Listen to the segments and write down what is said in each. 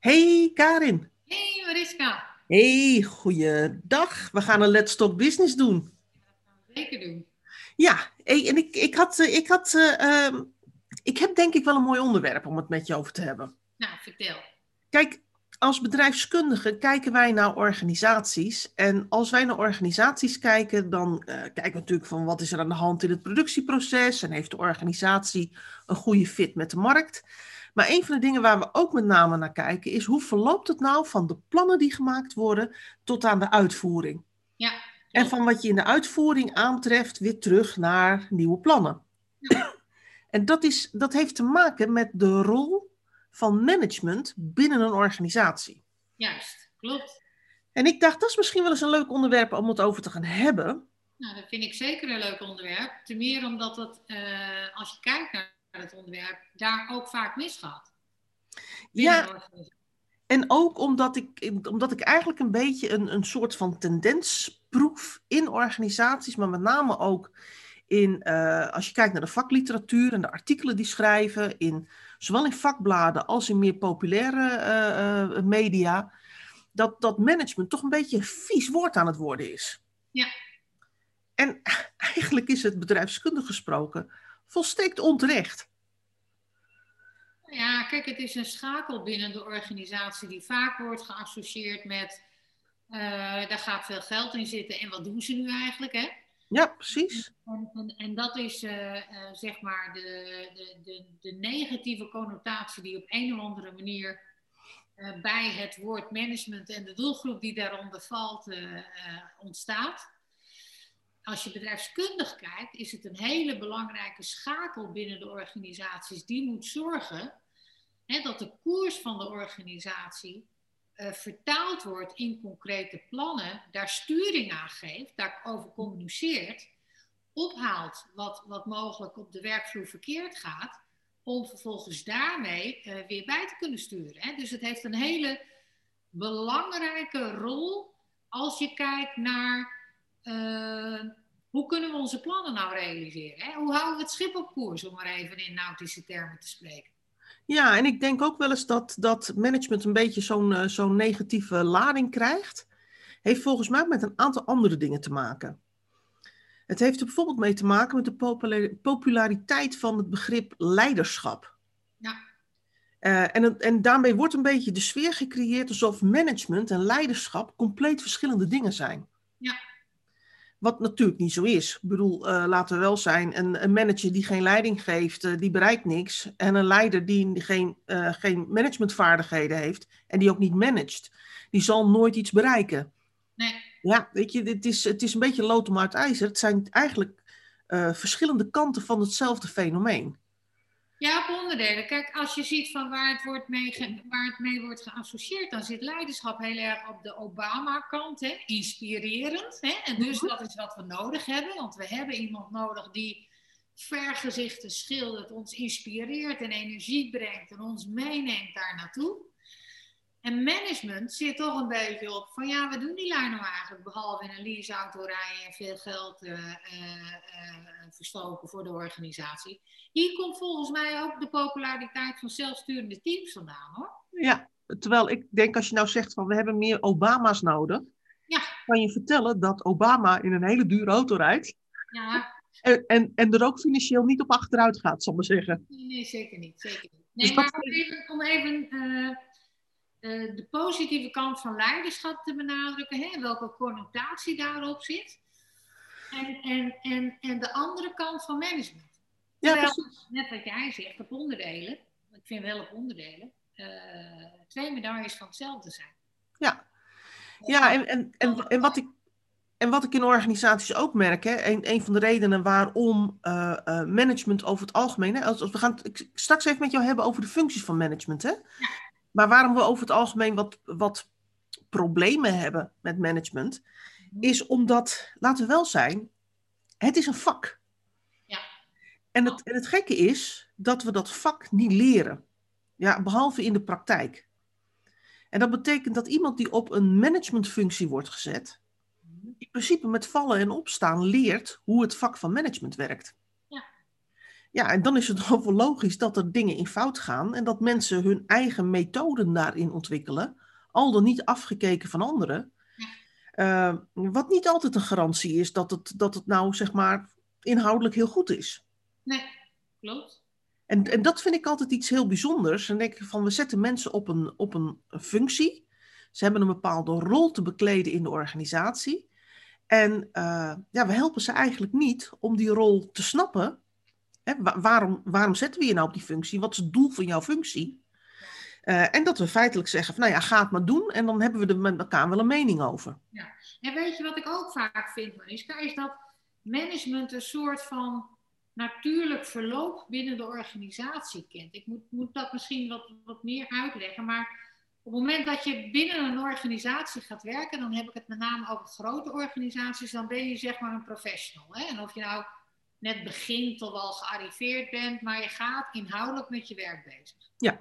Hey Karin. Hey Mariska. Hey, goeiedag. We gaan een Let's Talk Business doen. Zeker doen. Ja, hey, en ik, ik, had, eh, ik, had, eh, ehm, ik heb denk ik wel een mooi onderwerp om het met je over te hebben. Nou, vertel. Kijk, als bedrijfskundige kijken wij naar organisaties. En als wij naar organisaties kijken, dan eh, kijken we natuurlijk van wat is er aan de hand in het productieproces en heeft de organisatie een goede fit met de markt. Maar een van de dingen waar we ook met name naar kijken is hoe verloopt het nou van de plannen die gemaakt worden tot aan de uitvoering. Ja. En van wat je in de uitvoering aantreft weer terug naar nieuwe plannen. En dat, is, dat heeft te maken met de rol van management binnen een organisatie. Juist, klopt. En ik dacht, dat is misschien wel eens een leuk onderwerp om het over te gaan hebben. Nou, dat vind ik zeker een leuk onderwerp. Ten meer omdat het, eh, als je kijkt naar het onderwerp, daar ook vaak misgaat. Ja, en ook omdat ik, omdat ik eigenlijk een beetje een, een soort van tendens proef in organisaties, maar met name ook in, eh, als je kijkt naar de vakliteratuur en de artikelen die schrijven, in, zowel in vakbladen als in meer populaire eh, eh, media, dat, dat management toch een beetje een vies woord aan het worden is. Ja. En eigenlijk is het bedrijfskundig gesproken volstrekt onterecht. Ja, kijk, het is een schakel binnen de organisatie die vaak wordt geassocieerd met, eh, daar gaat veel geld in zitten en wat doen ze nu eigenlijk, hè? Ja, precies. En, en, en dat is eh, eh, zeg maar de, de, de, de negatieve connotatie die op een of andere manier bij het woord management en de doelgroep die daaronder valt ontstaat. Als je bedrijfskundig kijkt, is het een hele belangrijke schakel binnen de organisaties die moet zorgen hè, dat de koers van de organisatie eh, vertaald wordt in concrete plannen, daar sturing aan geeft, daarover communiceert, ophaalt wat, wat mogelijk op de werkvloer verkeerd gaat, om vervolgens daarmee eh, weer bij te kunnen sturen. Hè. Dus het heeft een hele belangrijke rol als je kijkt naar eh, hoe kunnen we onze plannen nou realiseren. Hè? Hoe houden we het schip op koers, om maar even in nautische termen te spreken. Ja, en ik denk ook wel eens dat, dat management een beetje zo'n eh, zo'n negatieve lading krijgt. Heeft volgens mij met een aantal andere dingen te maken. Het heeft er bijvoorbeeld mee te maken met de popula- populariteit van het begrip leiderschap. Ja. Eh, en, en daarmee wordt een beetje de sfeer gecreëerd alsof management en leiderschap compleet verschillende dingen zijn. Ja. Wat natuurlijk niet zo is. Ik bedoel, eh, laten we wel zijn, een, een manager die geen leiding geeft, eh, die bereikt niks. En een leider die geen, eh, geen managementvaardigheden heeft en die ook niet managt, die zal nooit iets bereiken. Nee, Ja, weet je, het is, het is een beetje lood om uit ijzer. Het zijn eigenlijk verschillende kanten van hetzelfde fenomeen. Ja, op onderdelen. Kijk, als je ziet van waar het, wordt mee waar het mee wordt geassocieerd, dan zit leiderschap heel erg op de Obama-kant, hè? inspirerend. Hè? En dus dat is wat we nodig hebben, want we hebben iemand nodig die vergezichten schildert, ons inspireert en energie brengt en ons meeneemt daar naartoe. En management zit toch een beetje op van ja, wat doen die lui nou eigenlijk, behalve in een leaseauto rijden en veel geld eh, eh, eh, verstoken voor de organisatie. Hier komt volgens mij ook de populariteit van zelfsturende teams vandaan hoor. Ja, terwijl ik denk als je nou zegt van we hebben meer Obama's nodig, Ja. kan je vertellen dat Obama in een hele dure auto rijdt Ja, en, en, en er ook financieel niet op achteruit gaat, zal ik maar zeggen. nee, nee, zeker niet. Zeker niet. Dus Nee, dat- maar om even, om even eh, de positieve kant van leiderschap te benadrukken, hè, welke connotatie daarop zit. En, en, en, en de andere kant van management. Ja, precies. net wat jij zegt, op onderdelen, ik vind wel op onderdelen, eh, twee medailles van hetzelfde zijn. Ja, ja en, en, en, en, wat ik, en wat ik in organisaties ook merk, hè, een, een van de redenen waarom eh, management over het algemeen, hè, als, als we gaan het ik- straks even met jou hebben over de functies van management, hè, maar waarom we over het algemeen wat, wat problemen hebben met management, is omdat, laten we wel zijn, het is een vak. Ja. En het, en het gekke is dat we dat vak niet leren. Ja, behalve in de praktijk. En dat betekent dat iemand die op een managementfunctie wordt gezet, in principe met vallen en opstaan leert hoe het vak van management werkt. Ja. En dan is het wel wel logisch dat er dingen in fout gaan en dat mensen hun eigen methoden daarin ontwikkelen, al dan niet afgekeken van anderen. Uh, wat niet altijd een garantie is dat het, dat het nou, zeg maar, inhoudelijk heel goed is. Nee, klopt. En, en dat vind ik altijd iets heel bijzonders. En denk ik van, we zetten mensen op een, op een functie. Ze hebben een bepaalde rol te bekleden in de organisatie. En uh, ja, we helpen ze eigenlijk niet om die rol te snappen. Hè, waarom, waarom zetten we je nou op die functie? Wat is het doel van jouw functie? Uh, en dat we feitelijk zeggen van, nou ja, ga het maar doen. En dan hebben we er met elkaar wel een mening over. Ja. En weet je wat ik ook vaak vind, Mariska? Is dat management een soort van natuurlijk verloop binnen de organisatie kent. Ik moet, moet dat misschien wat, wat meer uitleggen, maar op het moment dat je binnen een organisatie gaat werken, dan heb ik het met name over grote organisaties, dan ben je zeg maar een professional. Hè? En of je nou net begint of al gearriveerd bent, maar je gaat inhoudelijk met je werk bezig. Ja.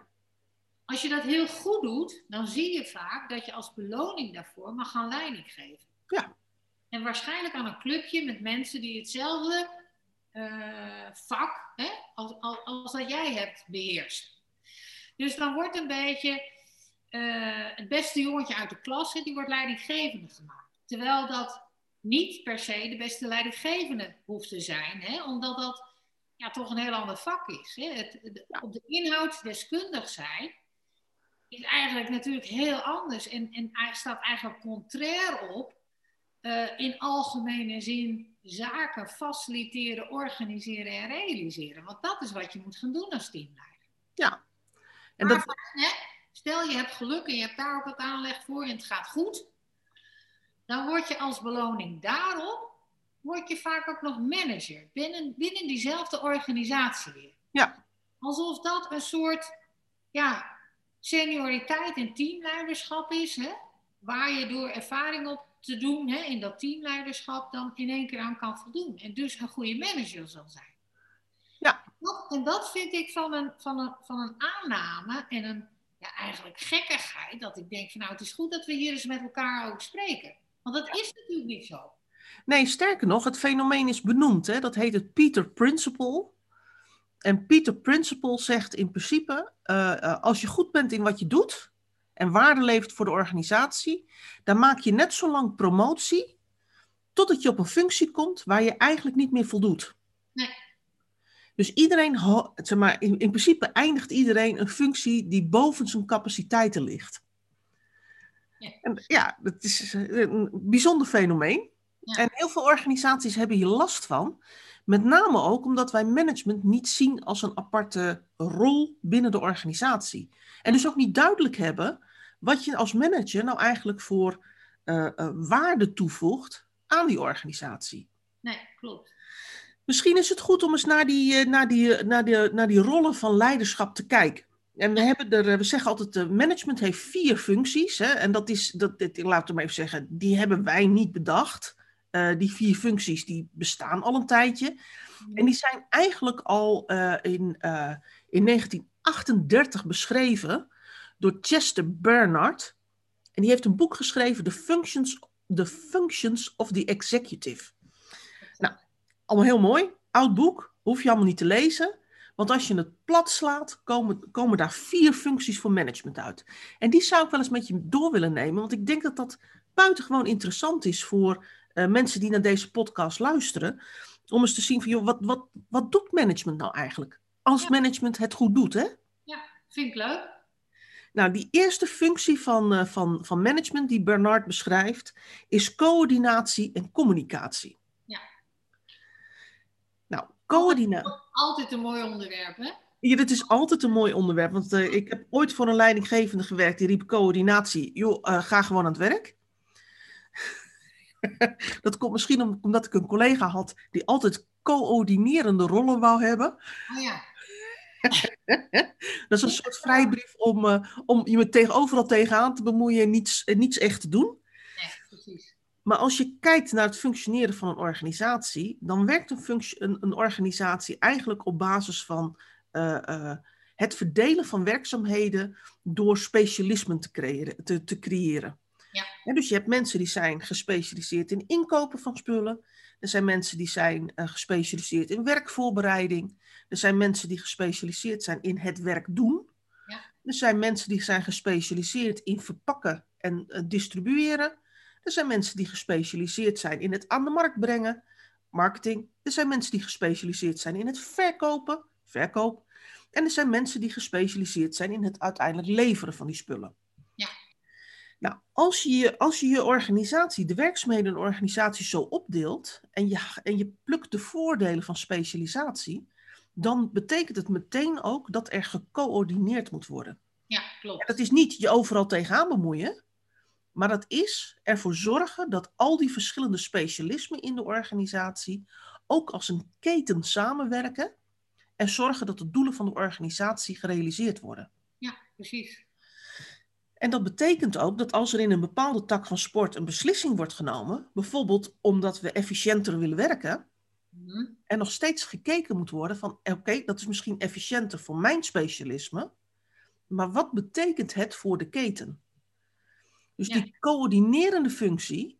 Als je dat heel goed doet, dan zie je vaak dat je als beloning daarvoor mag gaan leiding geven. Ja. En waarschijnlijk aan een clubje met mensen die hetzelfde uh, vak hè, als, als, als, dat jij hebt beheerst. Dus dan wordt een beetje uh, het beste jongetje uit de klas, die wordt leidinggevende gemaakt. Terwijl dat niet per se de beste leidinggevende hoeft te zijn, hè, omdat dat ja, toch een heel ander vak is. Hè. Het, op de inhoud deskundig zijn is eigenlijk natuurlijk heel anders en, en staat eigenlijk contrair op uh, in algemene zin zaken faciliteren, organiseren en realiseren. Want dat is wat je moet gaan doen als teamleider. Ja. En dat... hè, stel je hebt geluk en je hebt daar ook wat aanleg voor en het gaat goed. Dan word je als beloning daarop, word je vaak ook nog manager binnen, binnen diezelfde organisatie weer. Ja. Alsof dat een soort ja, senioriteit en teamleiderschap is, hè? waar je door ervaring op te doen hè, in dat teamleiderschap dan in één keer aan kan voldoen. En dus een goede manager zal zijn. Ja. en dat vind ik van een, van een, van een aanname en een ja, eigenlijk gekkigheid. Dat ik denk van nou het is goed dat we hier eens met elkaar ook spreken. Want dat is natuurlijk niet zo. Nee, sterker nog, het fenomeen is benoemd. Hè? Dat heet het Peter Principle. En Peter Principle zegt in principe, uh, als je goed bent in wat je doet, en waarde levert voor de organisatie, dan maak je net zo lang promotie totdat je op een functie komt waar je eigenlijk niet meer voldoet. Nee. Dus iedereen, zeg maar, in, in principe eindigt iedereen een functie die boven zijn capaciteiten ligt. Ja, en, ja dat is een bijzonder fenomeen. Ja. En heel veel organisaties hebben hier last van. Met name ook omdat wij management niet zien als een aparte rol binnen de organisatie. En dus ook niet duidelijk hebben wat je als manager nou eigenlijk voor uh, uh, waarde toevoegt aan die organisatie. Nee, klopt. Misschien is het goed om eens naar die, uh, naar die, naar die, naar die rollen van leiderschap te kijken. En we, hebben er, we zeggen altijd, de management heeft vier functies. Hè, en dat is, dat, dit, laat ik maar even zeggen, die hebben wij niet bedacht. die vier functies die bestaan al een tijdje. En die zijn eigenlijk al in, in 1938 beschreven door Chester Bernard. En die heeft een boek geschreven, The Functions, The Functions of the Executive. Nou, allemaal heel mooi. Oud boek, hoef je allemaal niet te lezen. Want als je het plat slaat, komen, komen daar vier functies voor management uit. En die zou ik wel eens met je door willen nemen. Want ik denk dat dat buitengewoon interessant is voor uh, mensen die naar deze podcast luisteren. Om eens te zien van, joh, wat, wat, wat doet management nou eigenlijk? Als ja. management het goed doet, hè? Ja, vind ik leuk. Nou, die eerste functie van, uh, van, van management die Bernard beschrijft, is coördinatie en communicatie. Ja. Coördinatie. Altijd een mooi onderwerp, hè? Ja, dat is altijd een mooi onderwerp. Want uh, ik heb ooit voor een leidinggevende gewerkt die riep coördinatie. Joh, uh, ga gewoon aan het werk. dat komt misschien om, omdat ik een collega had die altijd coördinerende rollen wou hebben. Oh ja. dat is een soort vrijbrief om, uh, om je met tegen, overal tegenaan te bemoeien en niets, niets echt te doen. Maar als je kijkt naar het functioneren van een organisatie, dan werkt een, een, een organisatie eigenlijk op basis van uh, uh, het verdelen van werkzaamheden door specialismen te creëren. Te, te creëren. Ja. En dus je hebt mensen die zijn gespecialiseerd in inkopen van spullen. Er zijn mensen die zijn uh, gespecialiseerd in werkvoorbereiding. Er zijn mensen die gespecialiseerd zijn in het werk doen. Ja. Er zijn mensen die zijn gespecialiseerd in verpakken en distribueren. Er zijn mensen die gespecialiseerd zijn in het aan de markt brengen, marketing. Er zijn mensen die gespecialiseerd zijn in het verkopen, verkoop. En er zijn mensen die gespecialiseerd zijn in het uiteindelijk leveren van die spullen. Ja. Nou, als je, als je je organisatie, de werkzaamheden en organisatie zo opdeelt en je, en je plukt de voordelen van specialisatie, dan betekent het meteen ook dat er gecoördineerd moet worden. Ja, klopt. En dat is niet je overal tegenaan bemoeien, maar dat is ervoor zorgen dat al die verschillende specialismen in de organisatie ook als een keten samenwerken en zorgen dat de doelen van de organisatie gerealiseerd worden. Ja, precies. En dat betekent ook dat als er in een bepaalde tak van sport een beslissing wordt genomen, bijvoorbeeld omdat we efficiënter willen werken, mm er nog steeds gekeken moet worden van oké, dat is misschien efficiënter voor mijn specialisme, maar wat betekent het voor de keten? Dus die coördinerende functie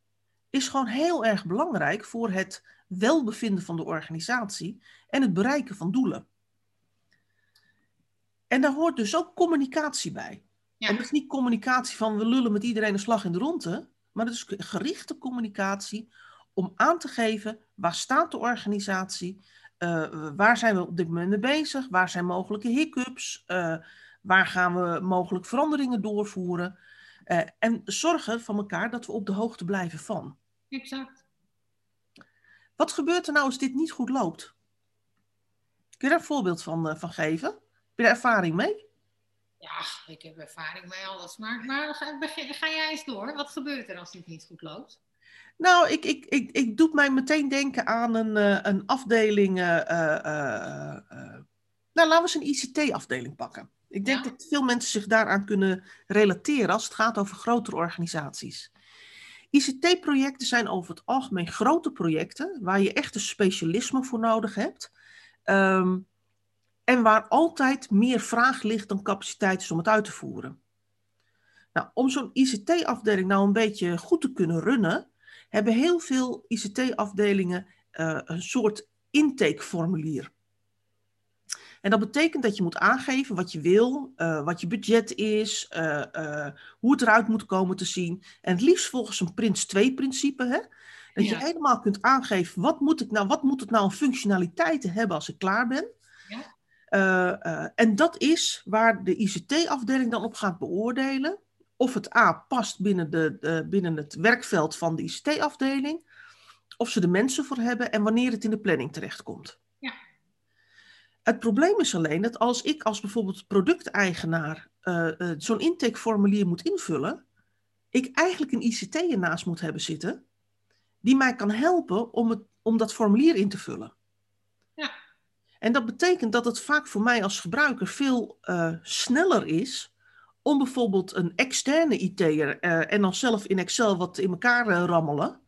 is gewoon heel erg belangrijk voor het welbevinden van de organisatie en het bereiken van doelen. En daar hoort dus ook communicatie bij. En dat is niet communicatie van we lullen met iedereen een slag in de ronde, maar dat is gerichte communicatie om aan te geven waar staat de organisatie, uh, waar zijn we op dit moment mee bezig, waar zijn mogelijke hiccups, uh, waar gaan we mogelijk veranderingen doorvoeren. Uh, en zorgen van elkaar dat we op de hoogte blijven van. Exact. Wat gebeurt er nou als dit niet goed loopt? Kun je daar een voorbeeld van, van geven? Heb je daar ervaring mee? Ja, ik heb ervaring mee alles. Maar, maar ga, ga, jij eens door. Wat gebeurt er als dit niet goed loopt? Nou, ik, ik, ik, ik doe mij meteen denken aan een, uh, een afdeling. Uh, nou, laten we eens een ICT-afdeling pakken. Ik denk dat veel mensen zich daaraan kunnen relateren als het gaat over grotere organisaties. ICT-projecten zijn over het algemeen grote projecten waar je echt een specialisme voor nodig hebt. Um, en waar altijd meer vraag ligt dan capaciteit is om het uit te voeren. Nou, om zo'n ICT-afdeling nou een beetje goed te kunnen runnen, hebben heel veel ICT-afdelingen uh, een soort intakeformulier. En dat betekent dat je moet aangeven wat je wil, uh, wat je budget is, uh, hoe het eruit moet komen te zien. En het liefst volgens een Prins 2-principe. Hè? Dat je helemaal kunt aangeven, wat moet, ik nou, wat moet het nou een functionaliteiten hebben als ik klaar ben? Ja. En dat is waar de ICT-afdeling dan op gaat beoordelen of het A past binnen, de, binnen het werkveld van de ICT-afdeling, of ze de mensen voor hebben en wanneer het in de planning terechtkomt. Ja. Het probleem is alleen dat als ik als bijvoorbeeld producteigenaar uh, zo'n intakeformulier moet invullen, ik eigenlijk een ICT ernaast moet hebben zitten die mij kan helpen om, het, om dat formulier in te vullen. En dat betekent dat het vaak voor mij als gebruiker veel uh, sneller is om bijvoorbeeld een externe IT'er en dan zelf in Excel wat in elkaar rammelen,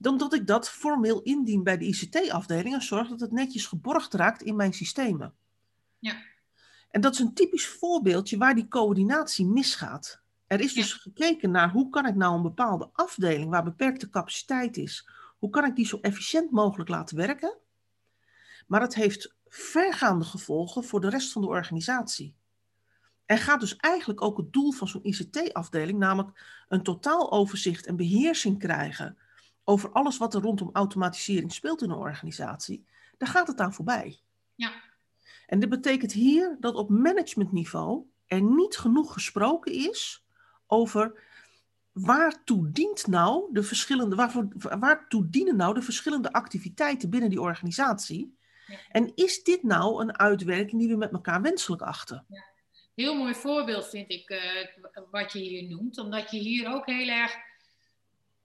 dan dat ik dat formeel indien bij de ICT-afdeling en zorg dat het netjes geborgd raakt in mijn systemen. Ja. En dat is een typisch voorbeeldje waar die coördinatie misgaat. Er is dus gekeken naar hoe kan ik nou een bepaalde afdeling waar beperkte capaciteit is, hoe kan ik die zo efficiënt mogelijk laten werken? Maar het heeft vergaande gevolgen voor de rest van de organisatie. En gaat dus eigenlijk ook het doel van zo'n ICT-afdeling, namelijk een totaaloverzicht en beheersing krijgen over alles wat er rondom automatisering speelt in een organisatie, daar gaat het aan voorbij. Ja. En dit betekent hier dat op managementniveau er niet genoeg gesproken is over waartoe dient nou de verschillende, waarvoor, waartoe dienen nou de verschillende activiteiten binnen die organisatie en is dit nou een uitwerking die we met elkaar wenselijk achten? Ja. Heel mooi voorbeeld vind ik uh, wat je hier noemt, omdat je hier ook heel erg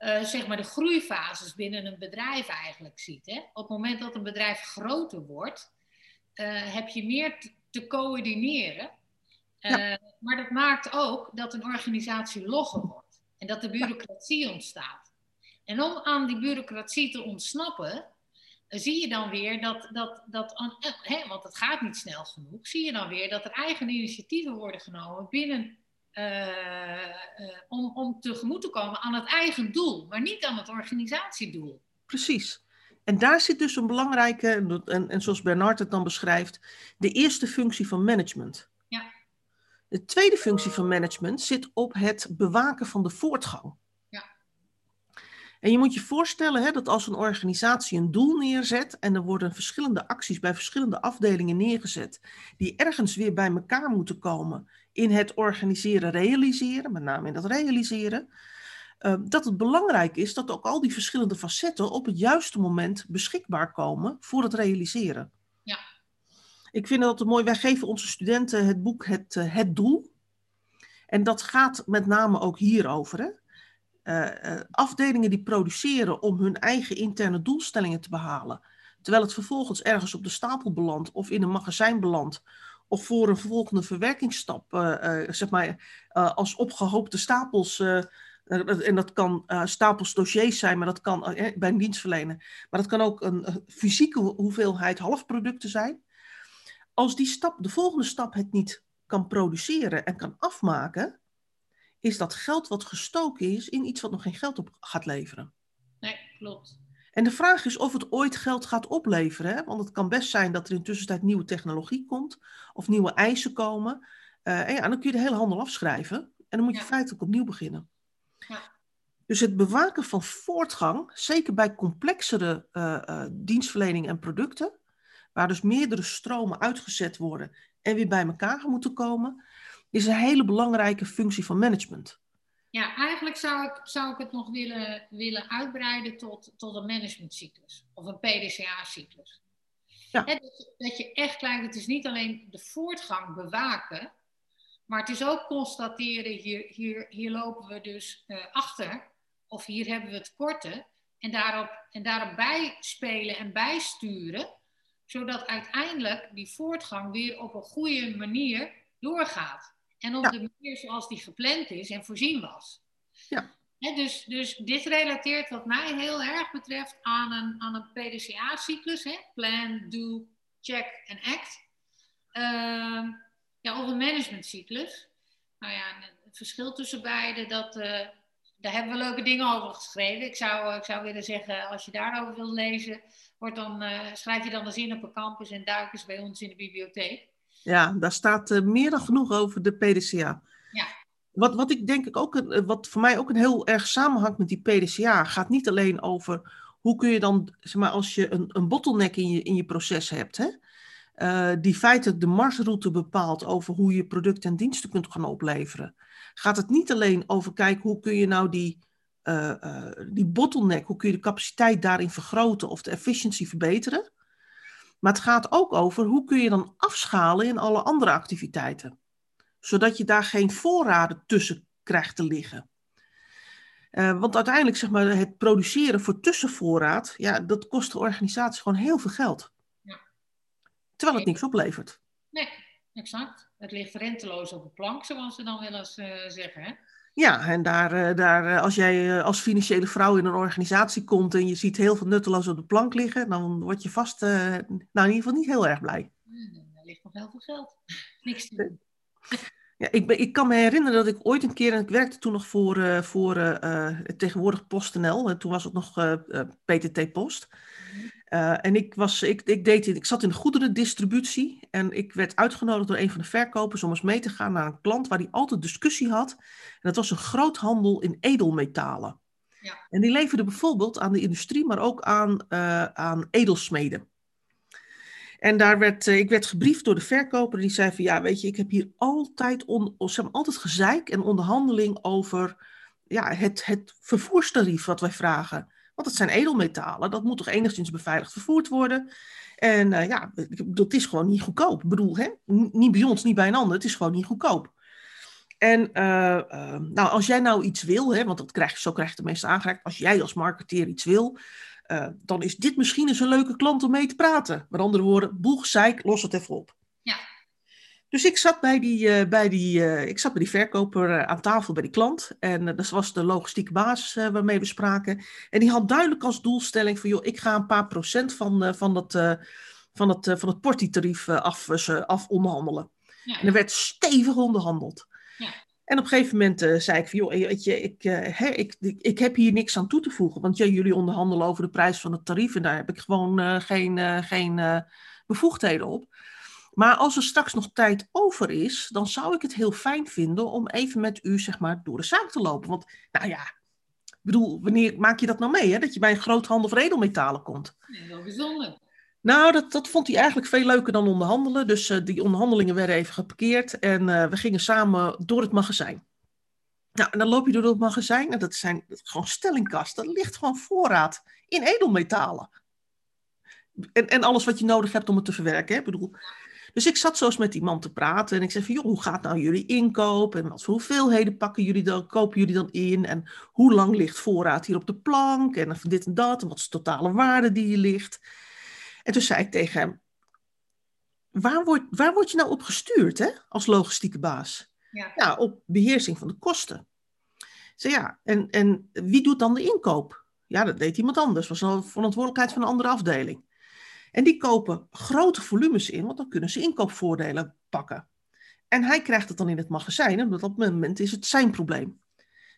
uh, zeg maar de groeifases binnen een bedrijf eigenlijk ziet. Hè? Op het moment dat een bedrijf groter wordt, uh, heb je meer te coördineren. Ja. Maar dat maakt ook dat een organisatie logger wordt en dat de bureaucratie ontstaat. En om aan die bureaucratie te ontsnappen, zie je dan weer dat, dat, dat eh, hè, want het gaat niet snel genoeg, zie je dan weer dat er eigen initiatieven worden genomen binnen, om, om tegemoet te komen aan het eigen doel, maar niet aan het organisatiedoel. Precies. En daar zit dus een belangrijke, en, en zoals Bernard het dan beschrijft, de eerste functie van management. Ja. De tweede functie van management zit op het bewaken van de voortgang. Ja. En je moet je voorstellen hè, dat als een organisatie een doel neerzet en er worden verschillende acties bij verschillende afdelingen neergezet, die ergens weer bij elkaar moeten komen in het organiseren, realiseren, met name in dat realiseren, Ehm, dat het belangrijk is dat ook al die verschillende facetten op het juiste moment beschikbaar komen voor het realiseren. Ja. Ik vind dat mooi. Wij geven onze studenten het boek Het, uh, het Doel. En dat gaat met name ook hierover. Hè? Uh, afdelingen die produceren om hun eigen interne doelstellingen te behalen. Terwijl het vervolgens ergens op de stapel belandt of in een magazijn belandt. Of voor een volgende verwerkingsstap, zeg maar, als opgehoopte stapels eh, en dat kan stapels dossiers zijn, maar dat kan bij een dienstverlener. Maar dat kan ook een fysieke hoeveelheid halfproducten zijn. Als die stap, de volgende stap het niet kan produceren en kan afmaken, is dat geld wat gestoken is in iets wat nog geen geld op gaat leveren. Nee, klopt. En de vraag is of het ooit geld gaat opleveren. Hè? Want het kan best zijn dat er in tussentijd nieuwe technologie komt of nieuwe eisen komen. en ja, dan kun je de hele handel afschrijven. En dan moet je ja. feitelijk opnieuw beginnen. Dus het bewaken van voortgang, zeker bij complexere uh, dienstverlening en producten, waar dus meerdere stromen uitgezet worden en weer bij elkaar moeten komen, is een hele belangrijke functie van management. Ja, eigenlijk zou ik, zou ik het nog willen, willen uitbreiden tot, tot een managementcyclus of een PDCA-cyclus. Ja. dat, dat je echt kijkt, het is niet alleen de voortgang bewaken, maar het is ook constateren, hier, hier, hier lopen we dus uh, achter, of hier hebben we het korte, en daarop, en daarop bijspelen en bijsturen, zodat uiteindelijk die voortgang weer op een goede manier doorgaat. En op de manier zoals die gepland is en voorzien was. Ja. dus, dus dit relateert wat mij heel erg betreft aan een, aan een PDCA-cyclus. Plan, do, check en act. Uh, ja, of een managementcyclus. Nou ja, het verschil tussen beide, dat, uh, daar hebben we leuke dingen over geschreven. Ik zou, eh, ik zou willen zeggen, als je daarover wilt lezen, wordt dan, uh, schrijf je dan de zin op een campus en duik eens bij ons in de bibliotheek. Ja, daar staat meer dan genoeg over de PDCA. Ja. Wat, wat ik denk ik ook, wat voor mij ook een heel erg samenhangt met die PDCA, gaat niet alleen over hoe kun je dan, zeg maar, als je een, een bottleneck in je, in je proces hebt, hè, uh, die feitelijk de marsroute bepaalt over hoe je producten en diensten kunt gaan opleveren, gaat het niet alleen over kijken hoe kun je nou die, uh, uh, die bottleneck, hoe kun je de capaciteit daarin vergroten of de efficiëntie verbeteren. Maar het gaat ook over hoe kun je dan afschalen in alle andere activiteiten. Zodat je daar geen voorraden tussen krijgt te liggen. Uh, want uiteindelijk, zeg maar, het produceren voor tussenvoorraad, ja, dat kost de organisatie gewoon heel veel geld. Terwijl het niks oplevert. Nee, exact. Het ligt renteloos op de plank, zoals ze dan wel eens uh, zeggen. Hè? Ja, en daar, uh, daar, uh, als jij als financiële vrouw in een organisatie komt en je ziet heel veel nutteloos op de plank liggen, dan word je vast, nou in ieder geval niet heel erg blij. er ligt nog heel veel geld. Niks te doen. Ja, ik, ben, ik kan me herinneren dat ik ooit een keer, en ik werkte toen nog voor, voor tegenwoordig PostNL, toen was het nog PTT Post. Uh, en ik, was, ik, ik, deed, ik zat in de goederendistributie en ik werd uitgenodigd door een van de verkopers om eens mee te gaan naar een klant waar hij altijd discussie had. En dat was een groothandel in edelmetalen. Ja. En die leverde bijvoorbeeld aan de industrie, maar ook aan, uh, aan edelsmeden. En daar werd, uh, ik werd gebriefd door de verkoper die zei van ja, weet je, ik heb hier altijd, on, zeg altijd gezeik en onderhandeling over ja, het, het vervoerstarief wat wij vragen. Want het zijn edelmetalen, dat moet toch enigszins beveiligd vervoerd worden. En uh, ja, dat is gewoon niet goedkoop. Ik bedoel, hè? niet bij ons, niet bij een ander, het is gewoon niet goedkoop. En uh, uh, nou, als jij nou iets wil, hè, want dat krijg, zo krijg je het meest aangereikt, als jij als marketeer iets wil, dan is dit misschien eens een leuke klant om mee te praten. Met andere woorden, boelgezeik, los het even op. Dus ik zat bij die, uh, bij die, uh, ik zat bij die verkoper uh, aan tafel bij die klant. En dat was de logistieke baas waarmee we spraken. En die had duidelijk als doelstelling van, joh, ik ga een paar procent van, van, dat, van, het, van het portietarief af, af onderhandelen. Ja. En er werd stevig onderhandeld. Ja. En op een gegeven moment zei ik van, joh, weet je, ik, hè, ik, ik, ik, heb hier niks aan toe te voegen. Want ja, jullie onderhandelen over de prijs van het tarief en daar heb ik gewoon geen, geen bevoegdheden op. Maar als er straks nog tijd over is, dan zou ik het heel fijn vinden om even met u, zeg maar, door de zaak te lopen. Want, nou ja, ik bedoel, wanneer maak je dat nou mee, hè? Dat je bij een groothandel van edelmetalen komt? Nee, wel bijzonder. Nou, dat, dat vond hij eigenlijk veel leuker dan onderhandelen. Dus uh, die onderhandelingen werden even geparkeerd en uh, we gingen samen door het magazijn. Nou, en dan loop je door het magazijn en dat zijn dat gewoon stellingkasten. Er ligt gewoon voorraad in edelmetalen. En, en alles wat je nodig hebt om het te verwerken. Hè? Ik bedoel, dus ik zat zo eens met die man te praten en ik zei van, joh, hoe gaat nou jullie inkoop? En wat voor hoeveelheden pakken jullie dan, kopen jullie dan in? En hoe lang ligt voorraad hier op de plank? En dit en dat, en wat is de totale waarde die hier ligt? En toen zei ik tegen hem, waar word, waar word je nou op gestuurd hè, als logistieke baas? Ja. ja op beheersing van de kosten. Zei ja, en, en wie doet dan de inkoop? Ja, dat deed iemand anders. Was een verantwoordelijkheid van een andere afdeling. En die kopen grote volumes in, want dan kunnen ze inkoopvoordelen pakken. En hij krijgt het dan in het magazijn en op dat moment is het zijn probleem.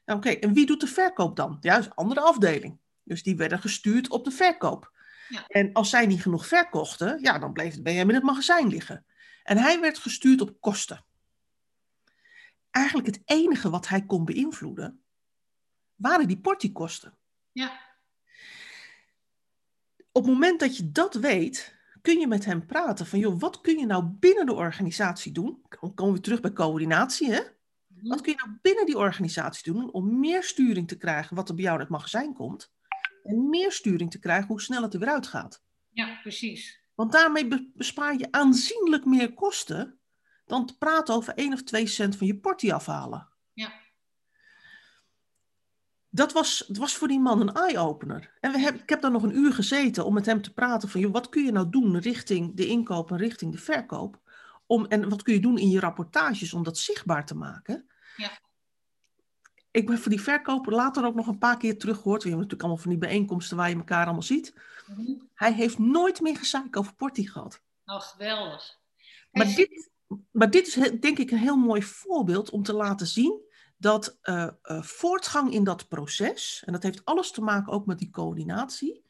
Nou, Oké, en wie doet de verkoop dan? Ja, een andere afdeling. Dus die werden gestuurd op de verkoop. Ja. En als zij niet genoeg verkochten, ja, dan bleef het bij hem in het magazijn liggen. En hij werd gestuurd op kosten. Eigenlijk het enige wat hij kon beïnvloeden, waren die portiekosten. Ja. Op het moment dat je dat weet, kun je met hem praten van, joh, wat kun je nou binnen de organisatie doen? Dan komen we terug bij coördinatie, hè? Mhm. Wat kun je nou binnen die organisatie doen om meer sturing te krijgen wat er bij jou in het magazijn komt? en meer sturing te krijgen hoe snel het er weer uitgaat. Ja, precies. Want daarmee bespaar je aanzienlijk meer kosten dan te praten over 1 of 2 cent van je portie afhalen. Ja. Dat was, dat was voor die man een eye-opener. En we hebben, ik heb daar nog een uur gezeten om met hem te praten van, joh, wat kun je nou doen richting de inkoop en richting de verkoop? Om, en wat kun je doen in je rapportages om dat zichtbaar te maken? Ja ik ben voor die verkoper later ook nog een paar keer teruggehoord. We hebben natuurlijk allemaal van die bijeenkomsten waar je elkaar allemaal ziet. Mhm. Hij heeft nooit meer gezeik over Porti gehad. Oh, geweldig. Maar dit, maar dit is denk ik een heel mooi voorbeeld om te laten zien dat uh, uh, voortgang in dat proces, en dat heeft alles te maken ook met die coördinatie,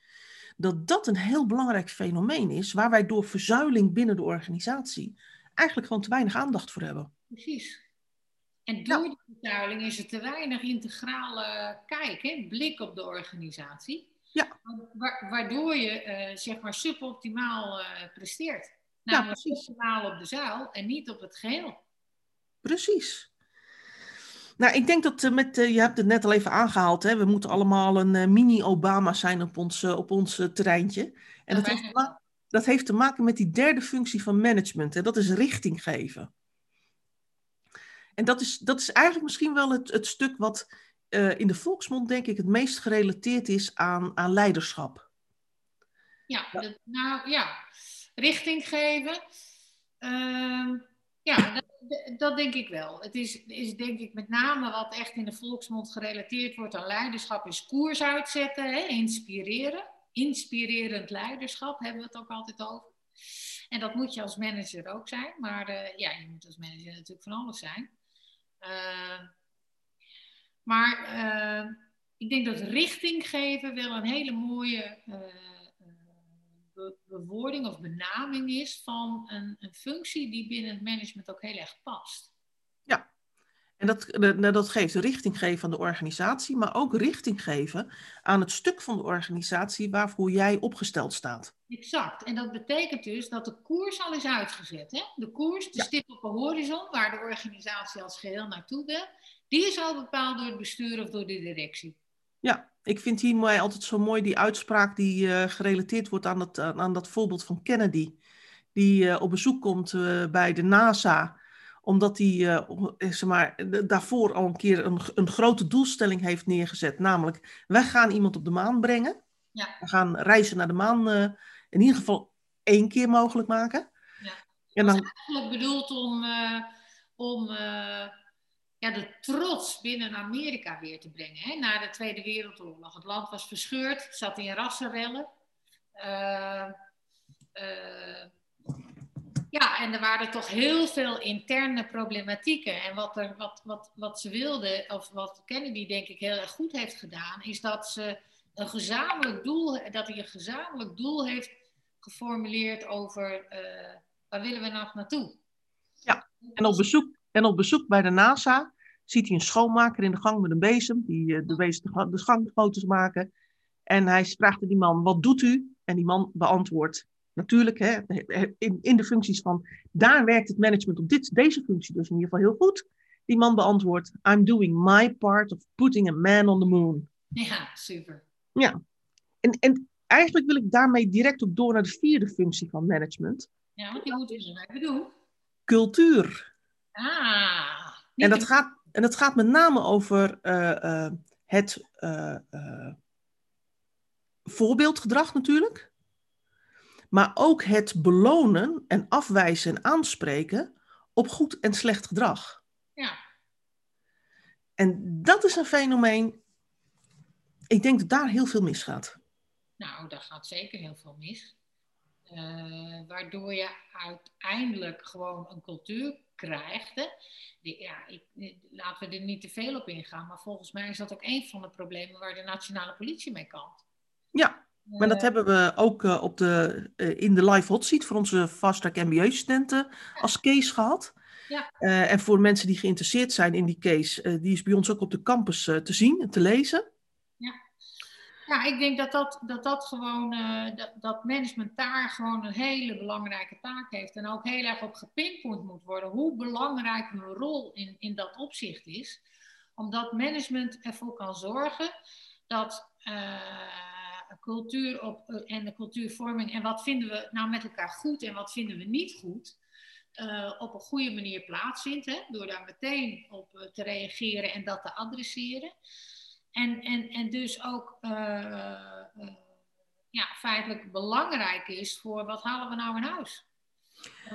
dat dat een heel belangrijk fenomeen is waar wij door verzuiling binnen de organisatie eigenlijk gewoon te weinig aandacht voor hebben. Precies. En door die verzuiling is er te weinig integrale kijk, hè, blik op de organisatie. Ja. waardoor je uh, zeg maar suboptimaal presteert. Namelijk ja, optimaal op de zaal en niet op het geheel. Precies. Nou, ik denk dat uh, met, je hebt het net al even aangehaald, hè, we moeten allemaal een mini-Obama zijn op ons, op ons terreintje. En dat, heeft dat heeft te maken met die derde functie van management, en dat is richting geven. En dat is, dat is eigenlijk misschien wel het, het stuk wat uh, in de volksmond, denk ik, het meest gerelateerd is aan, aan leiderschap. Ja, dat, nou ja, richting geven. Uh, ja, dat, dat, denk ik wel. Het is, is denk ik met name wat echt in de volksmond gerelateerd wordt aan leiderschap, is koers uitzetten, hè, inspireren. Inspirerend leiderschap hebben we het ook altijd over. En dat moet je als manager ook zijn. Maar uh, ja, je moet als manager natuurlijk van alles zijn. Uh, maar uh, ik denk dat richting geven wel een hele mooie be bewoording of benaming is van een, een, functie die binnen het management ook heel erg past. Ja, en dat, dat geeft richting geven aan de organisatie, maar ook richting geven aan het stuk van de organisatie waarvoor jij opgesteld staat. Exact. En dat betekent dus dat de koers al is uitgezet. Hè? De koers, de stip op de horizon, waar de organisatie als geheel naartoe wil, die is al bepaald door het bestuur of door de directie. Ja, ik vind hier mooi, altijd zo mooi die uitspraak die uh, gerelateerd wordt aan dat, aan dat voorbeeld van Kennedy. Die uh, op bezoek komt uh, bij de NASA omdat hij zeg maar, daarvoor al een keer een, een grote doelstelling heeft neergezet. Namelijk, wij gaan iemand op de maan brengen. Ja. We gaan reizen naar de maan in ieder geval één keer mogelijk maken. Ja. En dan... is eigenlijk bedoeld om, om de trots binnen Amerika weer te brengen. Hè? Na de Tweede Wereldoorlog. Het land was verscheurd, zat in rassenrellen Ja, en er waren toch heel veel interne problematieken. En wat, er, wat, wat, wat ze wilden, of wat Kennedy denk ik heel erg goed heeft gedaan, is dat ze een gezamenlijk doel, dat hij een gezamenlijk doel heeft geformuleerd over uh, waar willen we nou naartoe. Ja, en op bezoek, en op bezoek bij de NASA ziet hij een schoonmaker in de gang met een bezem, die uh, de, bezem, de gangfoto's maken. En hij vraagt die man, wat doet u? En die man beantwoordt, natuurlijk, hè, in, in de functies van, daar werkt het management op dit, deze functie dus in ieder geval heel goed. Die man beantwoordt, I'm doing my part of putting a man on the moon. Ja, super. Ja, en, en eigenlijk wil ik daarmee direct ook door naar de vierde functie van management. Ja, want die moeten ze even doen. Cultuur. Ah. En dat, gaat, en dat gaat met name over uh, uh, het uh, voorbeeldgedrag natuurlijk. Maar ook het belonen en afwijzen en aanspreken op goed en slecht gedrag. Ja. En dat is een fenomeen. Ik denk dat daar heel veel misgaat. Nou, daar gaat zeker heel veel mis. Uh, waardoor je uiteindelijk gewoon een cultuur krijgt. Hè? Die, ja, ik, laten we er niet te veel op ingaan, maar volgens mij is dat ook een van de problemen waar de nationale politie mee kan. Ja, maar dat hebben we ook uh, op de, uh, in de live hot seat voor onze fast track MBA-studenten als case gehad. Ja. Uh, en voor mensen die geïnteresseerd zijn in die case, die is bij ons ook op de campus te zien en te lezen. Ja, ja ik denk dat dat, dat, dat gewoon, dat, dat management daar gewoon een hele belangrijke taak heeft. En ook heel erg op gepinpoint moet worden hoe belangrijk een rol in, in dat opzicht is. Omdat management ervoor kan zorgen dat cultuur op, uh, en de cultuurvorming en wat vinden we nou met elkaar goed en wat vinden we niet goed, op een goede manier plaatsvindt. Hè, door daar meteen op te reageren en dat te adresseren. En, en, en dus ook ja, feitelijk belangrijk is voor wat halen we nou in huis.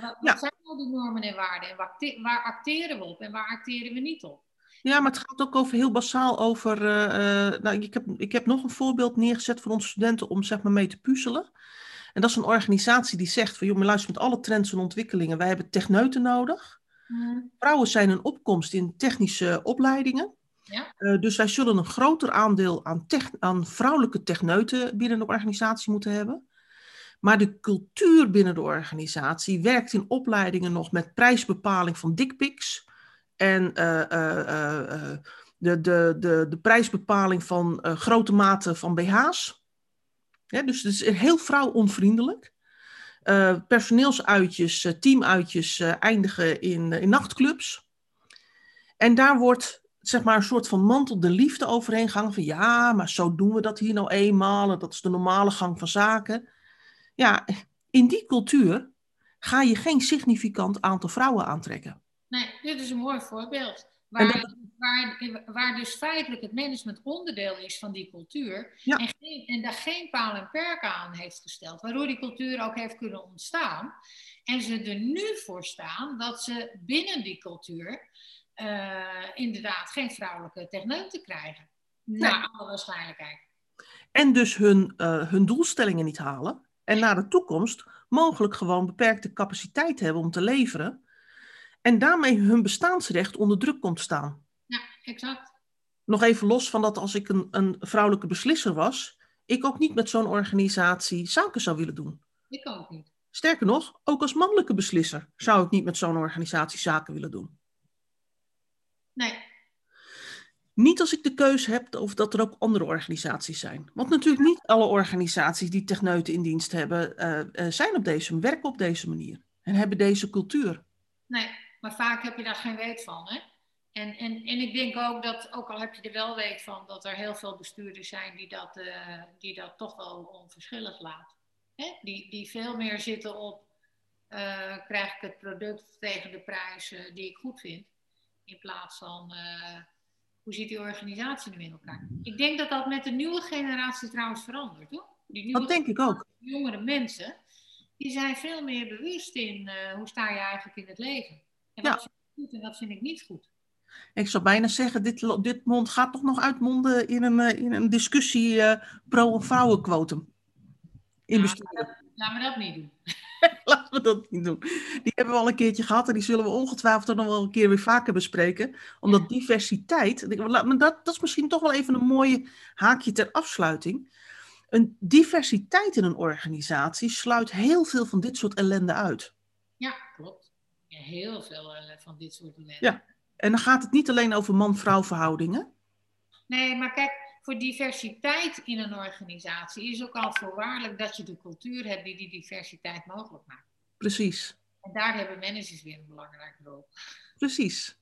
Wat, ja. zijn nou die normen en waarden en waar, waar acteren we op en waar acteren we niet op? Ja, maar het gaat ook over heel basaal over. Uh, nou, ik, heb, ik heb nog een voorbeeld neergezet voor onze studenten om zeg maar mee te puzzelen. En dat is een organisatie die zegt van, joh, maar luister met alle trends en ontwikkelingen, wij hebben techneuten nodig. Mm. Vrouwen zijn een opkomst in technische opleidingen. Ja. Uh, dus wij zullen een groter aandeel aan, aan vrouwelijke techneuten binnen de organisatie moeten hebben. Maar de cultuur binnen de organisatie werkt in opleidingen nog met prijsbepaling van dickpics en uh, uh, de, de, de, de prijsbepaling van grote maten van BH's. Dus het is heel vrouwonvriendelijk. personeelsuitjes, teamuitjes eindigen in, in nachtclubs. En daar wordt zeg maar een soort van mantel de liefde overheen gehangen. Van ja, maar zo doen we dat hier nou eenmaal. En dat is de normale gang van zaken. Ja, in die cultuur ga je geen significant aantal vrouwen aantrekken. Nee, dit is een mooi voorbeeld. Waar, dat... waar, waar dus feitelijk het management onderdeel is van die cultuur. Ja. En, geen, en daar geen paal en perk aan heeft gesteld. Waardoor die cultuur ook heeft kunnen ontstaan. En ze er nu voor staan dat ze binnen die cultuur uh, inderdaad geen vrouwelijke techneuten krijgen. Nee. Naar alle waarschijnlijkheid. En dus hun, uh, hun doelstellingen niet halen. En naar de toekomst mogelijk gewoon beperkte capaciteit hebben om te leveren. En daarmee hun bestaansrecht onder druk komt staan. Ja, exact. Nog even los van dat als ik een, een vrouwelijke beslisser was, ik ook niet met zo'n organisatie zaken zou willen doen. Ik ook niet. Sterker nog, ook als mannelijke beslisser zou ik niet met zo'n organisatie zaken willen doen. Nee. Niet als ik de keuze heb of dat er ook andere organisaties zijn. Want natuurlijk niet alle organisaties die techneuten in dienst hebben, uh, uh, zijn op deze, werken op deze manier. En hebben deze cultuur. Nee, maar vaak heb je daar geen weet van. Hè? En, en, en ik denk ook dat, ook al heb je er wel weet van, dat er heel veel bestuurders zijn die dat, uh, die dat toch wel onverschillig laten. Hè? Die, die veel meer zitten op, uh, krijg ik het product tegen de prijs die ik goed vind. In plaats van, hoe ziet die organisatie nu in elkaar? Ik denk dat dat met de nieuwe generatie trouwens verandert, hoor. Die nieuwe dat denk ik ook. Jongere mensen, die zijn veel meer bewust in uh, hoe sta je eigenlijk in het leven. En wat Ja. vind ik goed en wat vind ik niet goed. Ik zou bijna zeggen, dit, dit mond gaat toch nog uitmonden in een, eh, in een discussie eh, pro- en vrouwenquotum. In Ja. bestuur. Laat me dat niet doen. We dat niet doen. Die hebben we al een keertje gehad en die zullen we ongetwijfeld nog wel een keer weer vaker bespreken. Omdat diversiteit, dat, dat is misschien toch wel even een mooie haakje ter afsluiting. Een diversiteit in een organisatie sluit heel veel van dit soort ellende uit. Ja, klopt. Ja, heel veel uh, van dit soort ellende. Ja, en dan gaat het niet alleen over man-vrouw verhoudingen. Nee, maar kijk, voor diversiteit in een organisatie is ook al voorwaardelijk dat je de cultuur hebt die die diversiteit mogelijk maakt. Precies. En daar hebben managers weer een belangrijke rol. Precies.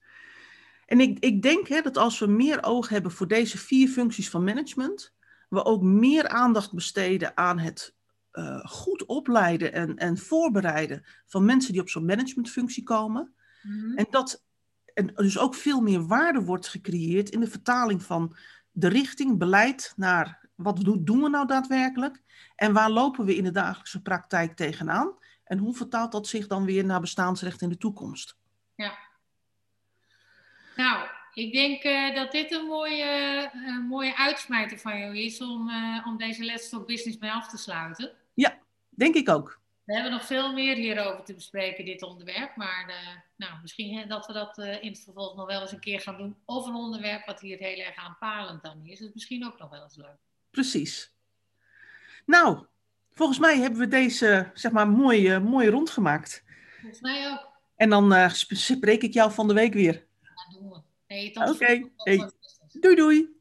En ik, ik denk hè, dat als we meer oog hebben voor deze vier functies van management, we ook meer aandacht besteden aan het uh, goed opleiden en, en voorbereiden van mensen die op zo'n managementfunctie komen. Mm-hmm. En dat en dus ook veel meer waarde wordt gecreëerd in de vertaling van de richting, beleid naar wat doen we nou daadwerkelijk en waar lopen we in de dagelijkse praktijk tegenaan en hoe vertaalt dat zich dan weer naar bestaansrecht in de toekomst? Ja. Nou, ik denk uh, dat dit een mooie, uh, mooie uitsmijter van jou is om, uh, om deze Let's Talk Business mee af te sluiten. Ja, denk ik ook. We hebben nog veel meer hierover te bespreken, dit onderwerp. Maar nou, misschien dat we dat in het vervolg nog wel eens een keer gaan doen. Of een onderwerp wat hier heel erg aanpalend dan is. Dat is misschien ook nog wel eens leuk. Precies. Nou, volgens mij hebben we deze, zeg maar, mooi, uh, mooi rondgemaakt. Volgens mij ook. En dan spreek ik jou van de week weer. Ja, doen we. Hey, Oké. Okay. Hey. Doei. Doei.